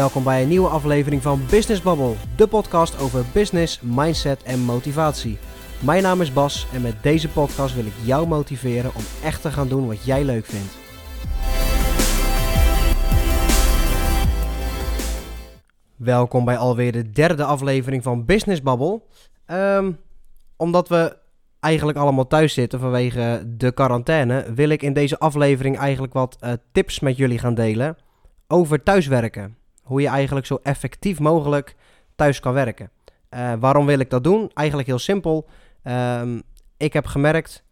Welkom bij een nieuwe aflevering van Business Bubble, de podcast over business, mindset en motivatie. Mijn naam is Bas en met deze podcast wil ik jou motiveren om echt te gaan doen wat jij leuk vindt. Welkom bij alweer de derde aflevering van Business Bubble. Ehm, omdat we eigenlijk allemaal thuis zitten vanwege de quarantaine, wil ik in deze aflevering eigenlijk wat eh, tips met jullie gaan delen over thuiswerken. Hoe je eigenlijk zo effectief mogelijk thuis kan werken. Uh, waarom wil ik dat doen? Eigenlijk heel simpel. Um, ik heb gemerkt,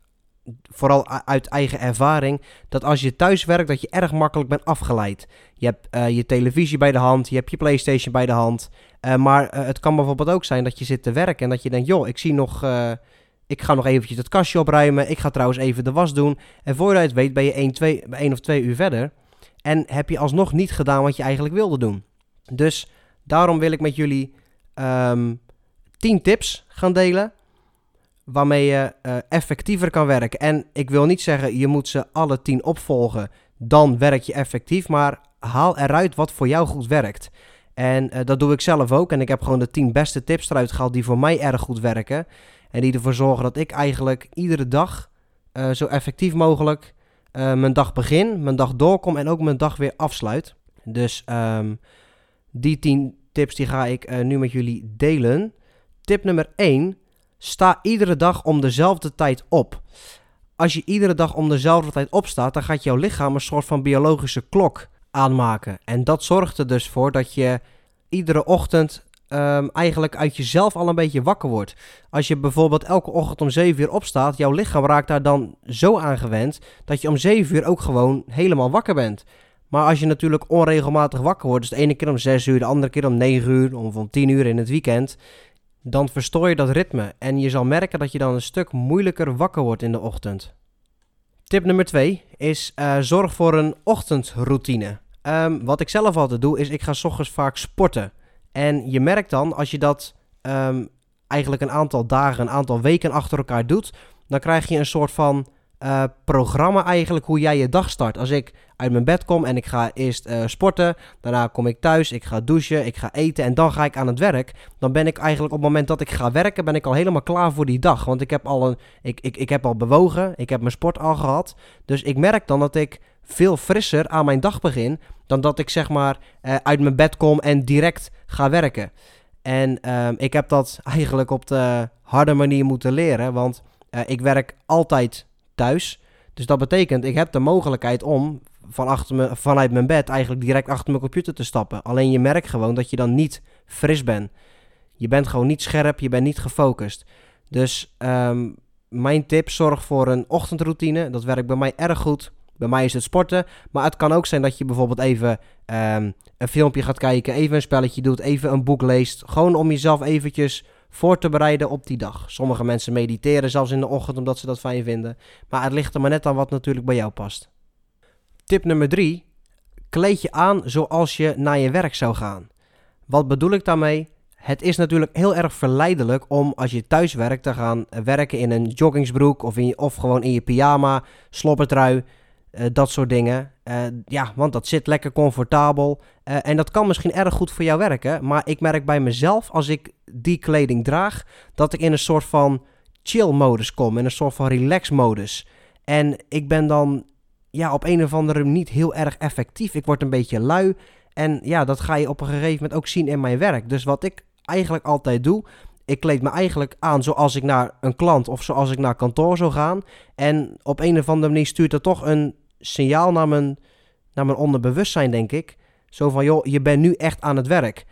vooral uit eigen ervaring, dat als je thuis werkt, dat je erg makkelijk bent afgeleid. Je hebt uh, je televisie bij de hand, je hebt je PlayStation bij de hand. Uh, maar het kan bijvoorbeeld ook zijn dat je zit te werken en dat je denkt, joh, ik zie nog ik ga nog eventjes het kastje opruimen. Ik ga trouwens even de was doen. En voor je het weet ben je 1, 2, 1 of 2 uur verder. En heb je alsnog niet gedaan wat je eigenlijk wilde doen. Dus daarom wil ik met jullie um, ehm, 10 tips gaan delen. Waarmee je uh, effectiever kan werken. En ik wil niet zeggen je moet ze alle 10 opvolgen. Dan werk je effectief. Maar haal eruit wat voor jou goed werkt. En uh, dat doe ik zelf ook. En ik heb gewoon de 10 beste tips eruit gehaald die voor mij erg goed werken. En die ervoor zorgen dat ik eigenlijk iedere dag uh, zo effectief mogelijk mijn dag begin, mijn dag doorkom en ook mijn dag weer afsluit. Dus um, die 10 tips die ga ik uh, nu met jullie delen. Tip nummer 1. Sta iedere dag om dezelfde tijd op. Als je iedere dag om dezelfde tijd opstaat, dan gaat jouw lichaam een soort van biologische klok aanmaken. En dat zorgt er dus voor dat je iedere ochtend um, eigenlijk uit jezelf al een beetje wakker wordt. Als je bijvoorbeeld elke ochtend om 7 uur opstaat, jouw lichaam raakt daar dan zo aan gewend dat je om 7 uur ook gewoon helemaal wakker bent. Maar als je natuurlijk onregelmatig wakker wordt, dus de ene keer om 6 uur, de andere keer om 9 uur of om 10 uur in het weekend, dan verstoor je dat ritme. En je zal merken dat je dan een stuk moeilijker wakker wordt in de ochtend. Tip nummer 2 is uh, zorg voor een ochtendroutine. Um, wat ik zelf altijd doe, is ik ga s ochtends vaak sporten. En je merkt dan, als je dat um, eigenlijk een aantal dagen, een aantal weken achter elkaar doet, dan krijg je een soort van uh, programma eigenlijk hoe jij je dag start. Als ik uit mijn bed kom en ik ga eerst uh, sporten, daarna kom ik thuis, ik ga douchen, ik ga eten en dan ga ik aan het werk. Dan ben ik eigenlijk op het moment dat ik ga werken, ben ik al helemaal klaar voor die dag. Want ik heb al, een, ik, ik, ik heb al bewogen, ik heb mijn sport al gehad. Dus ik merk dan dat ik veel frisser aan mijn dag begin dan dat ik zeg maar uh, uit mijn bed kom en direct ga werken. En uh, ik heb dat eigenlijk op de harde manier moeten leren, want ik werk altijd thuis. Dus dat betekent, ik heb de mogelijkheid om van achter vanuit mijn bed eigenlijk direct achter mijn computer te stappen. Alleen je merkt gewoon dat je dan niet fris bent. Je bent gewoon niet scherp, je bent niet gefocust. Dus um, mijn tip, zorg voor een ochtendroutine. Dat werkt bij mij erg goed. Bij mij is het sporten. Maar het kan ook zijn dat je bijvoorbeeld even um, een filmpje gaat kijken, even een spelletje doet, even een boek leest. Gewoon om jezelf eventjes voor te bereiden op die dag. Sommige mensen mediteren zelfs in de ochtend omdat ze dat fijn vinden. Maar het ligt er maar net aan wat natuurlijk bij jou past. Tip nummer 3. Kleed je aan zoals je naar je werk zou gaan. Wat bedoel ik daarmee? Het is natuurlijk heel erg verleidelijk om als je thuis werkt te gaan werken in een joggingsbroek of, in of gewoon in je pyjama, sloppertrui. Uh, dat soort dingen. Uh, ja, want dat zit lekker comfortabel. Uh, en dat kan misschien erg goed voor jou werken. Maar ik merk bij mezelf, als ik die kleding draag, dat ik in een soort van chill-modus kom. In een soort van relax-modus. En ik ben dan ja, op een of andere manier niet heel erg effectief. Ik word een beetje lui. En ja, dat ga je op een gegeven moment ook zien in mijn werk. Dus wat ik eigenlijk altijd doe, ik kleed me eigenlijk aan zoals ik naar een klant of zoals ik naar kantoor zou gaan. En op een of andere manier stuurt er toch een signaal naar mijn, naar mijn onderbewustzijn, denk ik. Zo van, joh, je bent nu echt aan het werk.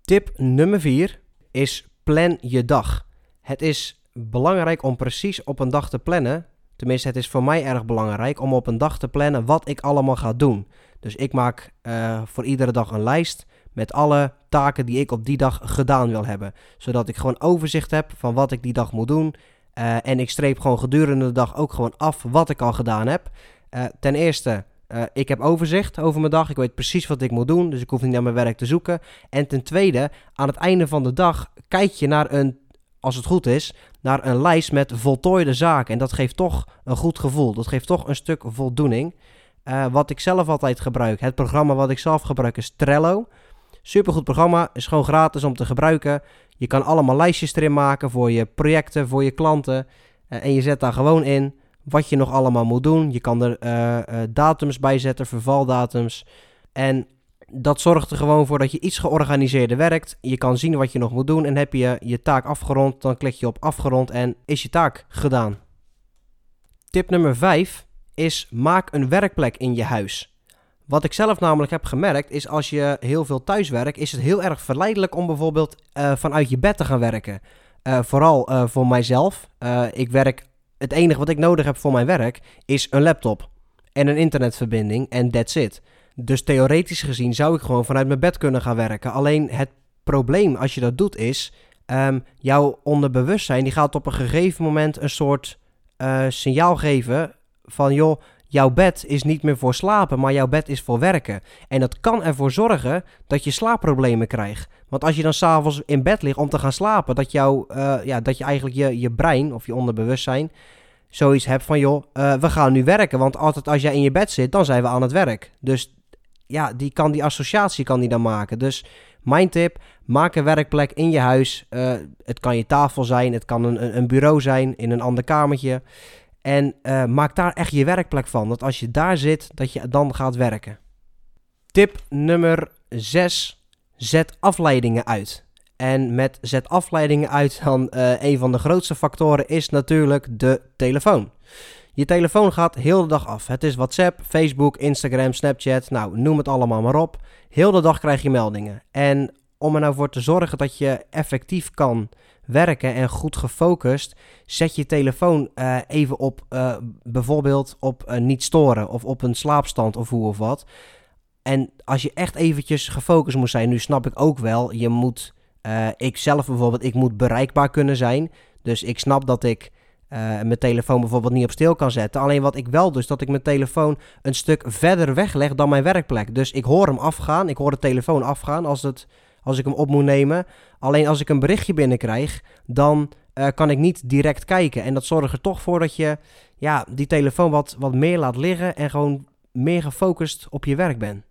Tip nummer 4 is plan je dag. Het is belangrijk om precies op een dag te plannen. Tenminste, het is voor mij erg belangrijk om op een dag te plannen wat ik allemaal ga doen. Dus ik maak uh, voor iedere dag een lijst met alle taken die ik op die dag gedaan wil hebben. Zodat ik gewoon overzicht heb van wat ik die dag moet doen. Uh, en ik streep gewoon gedurende de dag ook gewoon af wat ik al gedaan heb. Uh, ten eerste, uh, ik heb overzicht over mijn dag. Ik weet precies wat ik moet doen. Dus ik hoef niet naar mijn werk te zoeken. En ten tweede, aan het einde van de dag kijk je naar een, als het goed is, naar een lijst met voltooide zaken. En dat geeft toch een goed gevoel. Dat geeft toch een stuk voldoening. wat ik zelf altijd gebruik, het programma wat ik zelf gebruik is Trello. Supergoed programma, is gewoon gratis om te gebruiken. Je kan allemaal lijstjes erin maken voor je projecten, voor je klanten. en je zet daar gewoon in wat je nog allemaal moet doen. Je kan er datums bij zetten, vervaldatums. En dat zorgt er gewoon voor dat je iets georganiseerder werkt. Je kan zien wat je nog moet doen en heb je je taak afgerond, dan klik je op afgerond en is je taak gedaan. Tip nummer 5 is maak een werkplek in je huis. Wat ik zelf namelijk heb gemerkt is als je heel veel thuis werkt, is het heel erg verleidelijk om bijvoorbeeld uh, vanuit je bed te gaan werken. Uh, vooral uh, voor mijzelf. ik werk, het enige wat ik nodig heb voor mijn werk is een laptop en een internetverbinding en that's it. Dus theoretisch gezien zou ik gewoon vanuit mijn bed kunnen gaan werken. Alleen het probleem als je dat doet is, um, jouw onderbewustzijn die gaat op een gegeven moment een soort signaal geven van joh, jouw bed is niet meer voor slapen, maar jouw bed is voor werken. En dat kan ervoor zorgen dat je slaapproblemen krijgt. Want als je dan s'avonds in bed ligt om te gaan slapen, dat, jou, uh, ja, dat je eigenlijk je, je brein of je onderbewustzijn zoiets hebt van joh, uh, we gaan nu werken. Want altijd als jij in je bed zit, dan zijn we aan het werk. Dus ja, die kan die associatie kan die dan maken. Dus mijn tip, maak een werkplek in je huis. Uh, het kan je tafel zijn, het kan een, een bureau zijn in een ander kamertje. En uh, maak daar echt je werkplek van. Dat als je daar zit, dat je dan gaat werken. Tip nummer 6. Zet afleidingen uit. En met zet afleidingen uit, dan uh, een van de grootste factoren is natuurlijk de telefoon. Je telefoon gaat heel de dag af. Het is WhatsApp, Facebook, Instagram, Snapchat, nou noem het allemaal maar op. Heel de dag krijg je meldingen. En om er nou voor te zorgen dat je effectief kan werken en goed gefocust, zet je telefoon uh, even op uh, bijvoorbeeld op uh, niet storen of op een slaapstand of hoe of wat. En als je echt eventjes gefocust moet zijn, nu snap ik ook wel, je moet, ik zelf bijvoorbeeld, ik moet bereikbaar kunnen zijn. Dus ik snap dat ik mijn telefoon bijvoorbeeld niet op stil kan zetten. Alleen wat ik wel dus, dat ik mijn telefoon een stuk verder wegleg dan mijn werkplek. Dus ik hoor hem afgaan, ik hoor de telefoon afgaan als, het, als ik hem op moet nemen. Alleen als ik een berichtje binnenkrijg, dan uh, kan ik niet direct kijken. En dat zorgt er toch voor dat je ja, die telefoon wat, wat meer laat liggen en gewoon meer gefocust op je werk bent.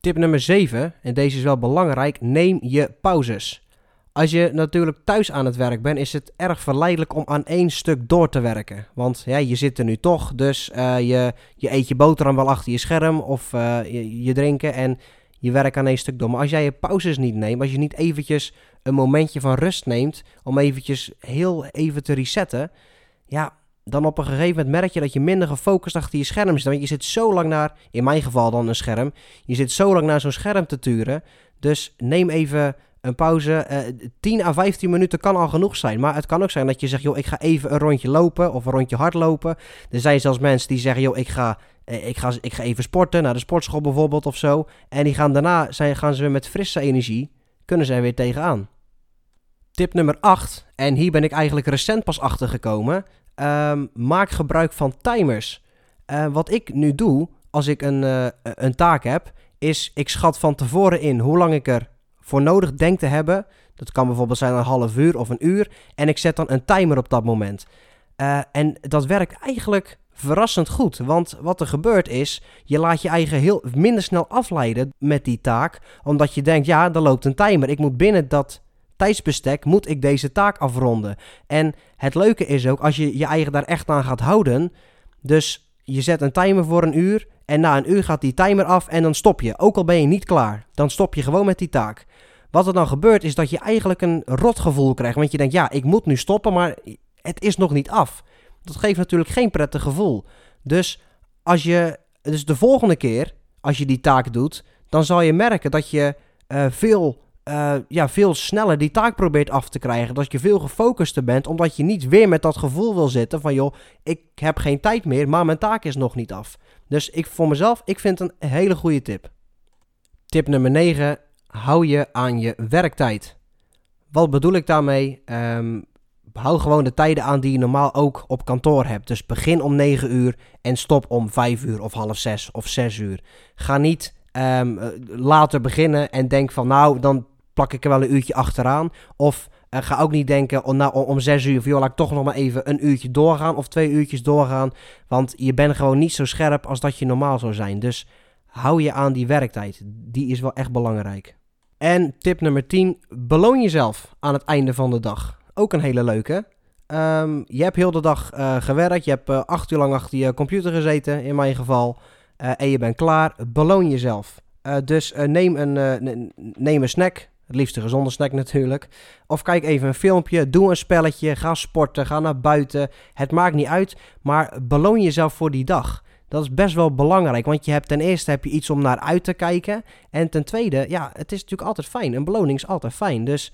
Tip nummer 7, en deze is wel belangrijk, neem je pauzes. Als je natuurlijk thuis aan het werk bent, is het erg verleidelijk om aan één stuk door te werken. Want ja, je zit er nu toch, dus uh, je, je eet je boterham wel achter je scherm of uh, je, je, drinken en je werkt aan één stuk door. Maar als jij je pauzes niet neemt, als je niet eventjes een momentje van rust neemt om eventjes heel even te resetten, ja, dan op een gegeven moment merk je dat je minder gefocust achter je scherm zit. Want je zit zo lang naar, in mijn geval dan een scherm, je zit zo lang naar zo'n scherm te turen. Dus neem even een pauze, uh, eh, 10 à 15 minuten kan al genoeg zijn. Maar het kan ook zijn dat je zegt, joh, ik ga even een rondje lopen of een rondje hardlopen. Er zijn zelfs mensen die zeggen, joh, ik ga, uh, ik ga, ik ga even sporten, naar de sportschool bijvoorbeeld of zo. En die gaan daarna, zijn, gaan ze weer met frisse energie, kunnen er weer tegenaan. Tip nummer 8, en hier ben ik eigenlijk recent pas achter gekomen. Um, maak gebruik van timers. Uh, wat ik nu doe, als ik een, een taak heb, is ik schat van tevoren in hoe lang ik er voor nodig denk te hebben. Dat kan bijvoorbeeld zijn een half uur of een uur. En ik zet dan een timer op dat moment. Uh, en dat werkt eigenlijk verrassend goed. Want wat er gebeurt is, je laat je eigen heel minder snel afleiden met die taak. Omdat je denkt, ja, er loopt een timer. Ik moet binnen dat tijdsbestek, moet ik deze taak afronden. En het leuke is ook, als je je eigen daar echt aan gaat houden. Dus je zet een timer voor een uur. En na een uur gaat die timer af en dan stop je. Ook al ben je niet klaar. Dan stop je gewoon met die taak. Wat er dan gebeurt is dat je eigenlijk een rotgevoel krijgt. Want je denkt, ja, ik moet nu stoppen, maar het is nog niet af. Dat geeft natuurlijk geen prettig gevoel. Dus, als je, dus de volgende keer, als je die taak doet, dan zal je merken dat je uh, veel, uh, ja, veel sneller die taak probeert af te krijgen. Dat je veel gefocuster bent, omdat je niet weer met dat gevoel wil zitten van, joh, ik heb geen tijd meer, maar mijn taak is nog niet af. Dus ik voor mezelf, ik vind het een hele goede tip. Tip nummer 9 hou je aan je werktijd. Wat bedoel ik daarmee? Um, hou gewoon de tijden aan die je normaal ook op kantoor hebt. Dus begin om 9 uur en stop om 5 uur of half 6 of 6 uur. Ga niet um, later beginnen en denk van nou, dan plak ik er wel een uurtje achteraan. Of uh, ga ook niet denken om, nou, om 6 uur, of joh, laat ik toch nog maar even een uurtje doorgaan of twee uurtjes doorgaan. Want je bent gewoon niet zo scherp als dat je normaal zou zijn. Dus hou je aan die werktijd. Die is wel echt belangrijk. En tip nummer 10, beloon jezelf aan het einde van de dag. Ook een hele leuke. Ehm, je hebt heel de dag uh, gewerkt, je hebt acht uur lang achter je computer gezeten, in mijn geval. Uh, en je bent klaar, beloon jezelf. dus neem, een, neem een snack, het liefst een gezonde snack natuurlijk. Of kijk even een filmpje, doe een spelletje, ga sporten, ga naar buiten. Het maakt niet uit, maar beloon jezelf voor die dag. Dat is best wel belangrijk, want je hebt ten eerste heb je iets om naar uit te kijken. En ten tweede, ja, het is natuurlijk altijd fijn. Een beloning is altijd fijn, dus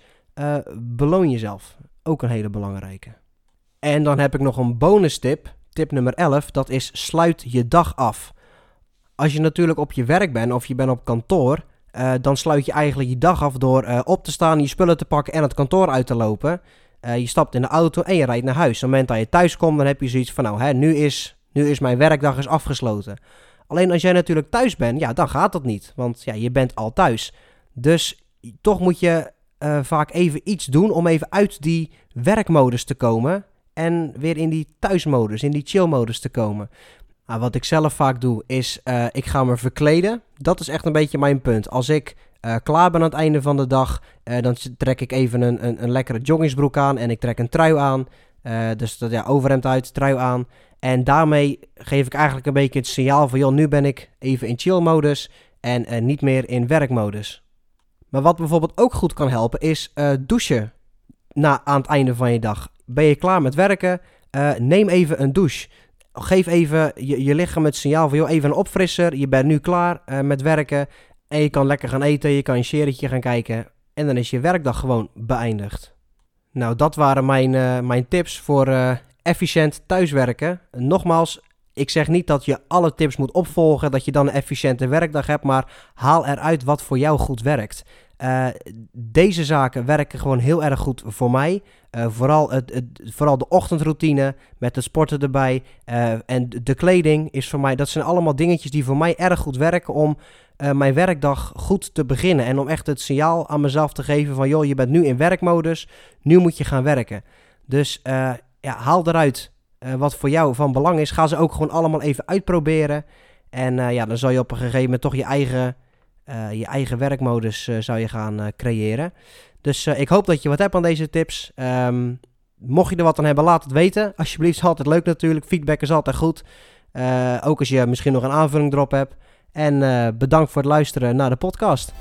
beloon jezelf. Ook een hele belangrijke. En dan heb ik nog een bonus tip, tip nummer 11, dat is sluit je dag af. Als je natuurlijk op je werk bent of je bent op kantoor, uh, dan sluit je eigenlijk je dag af door uh, op te staan, je spullen te pakken en het kantoor uit te lopen. je stapt in de auto en je rijdt naar huis. Op het moment dat je thuis komt, dan heb je zoiets van, nou, hè, nu is nu is mijn werkdag is afgesloten. Alleen als jij natuurlijk thuis bent, ja, dan gaat dat niet. Want ja, je bent al thuis. Dus toch moet je vaak even iets doen om even uit die werkmodus te komen. En weer in die thuismodus, in die chillmodus te komen. Nou, wat ik zelf vaak doe, is uh, ik ga me verkleden. Dat is echt een beetje mijn punt. Als ik uh, klaar ben aan het einde van de dag, dan trek ik even een, een, een, lekkere joggingsbroek aan en ik trek een trui aan. dus dat ja, overhemd uit, trui aan. En daarmee geef ik eigenlijk een beetje het signaal van, joh, nu ben ik even in chill-modus en niet meer in werkmodus. Maar wat bijvoorbeeld ook goed kan helpen is douchen na, aan het einde van je dag. Ben je klaar met werken? Neem even een douche. Geef even je, lichaam het signaal van, joh, even een opfrisser. Je bent nu klaar met werken en je kan lekker gaan eten, je kan een serietje gaan kijken. En dan is je werkdag gewoon beëindigd. Nou, dat waren mijn, mijn tips voor efficiënt thuiswerken. Nogmaals, ik zeg niet dat je alle tips moet opvolgen, dat je dan een efficiënte werkdag hebt, maar haal eruit wat voor jou goed werkt. Uh, deze zaken werken gewoon heel erg goed voor mij. Uh, vooral, het, het, vooral de ochtendroutine met de sporten erbij. Uh, en de kleding is voor mij, dat zijn allemaal dingetjes die voor mij erg goed werken om mijn werkdag goed te beginnen. En om echt het signaal aan mezelf te geven van joh, je bent nu in werkmodus, nu moet je gaan werken. Dus ja, haal eruit wat voor jou van belang is. Ga ze ook gewoon allemaal even uitproberen. En ja, dan zal je op een gegeven moment toch je eigen, je eigen werkmodus zou je gaan creëren. Dus ik hoop dat je wat hebt aan deze tips. Um, mocht je er wat aan hebben, laat het weten. Alsjeblieft, altijd leuk natuurlijk. Feedback is altijd goed. ook als je misschien nog een aanvulling erop hebt. En bedankt voor het luisteren naar de podcast.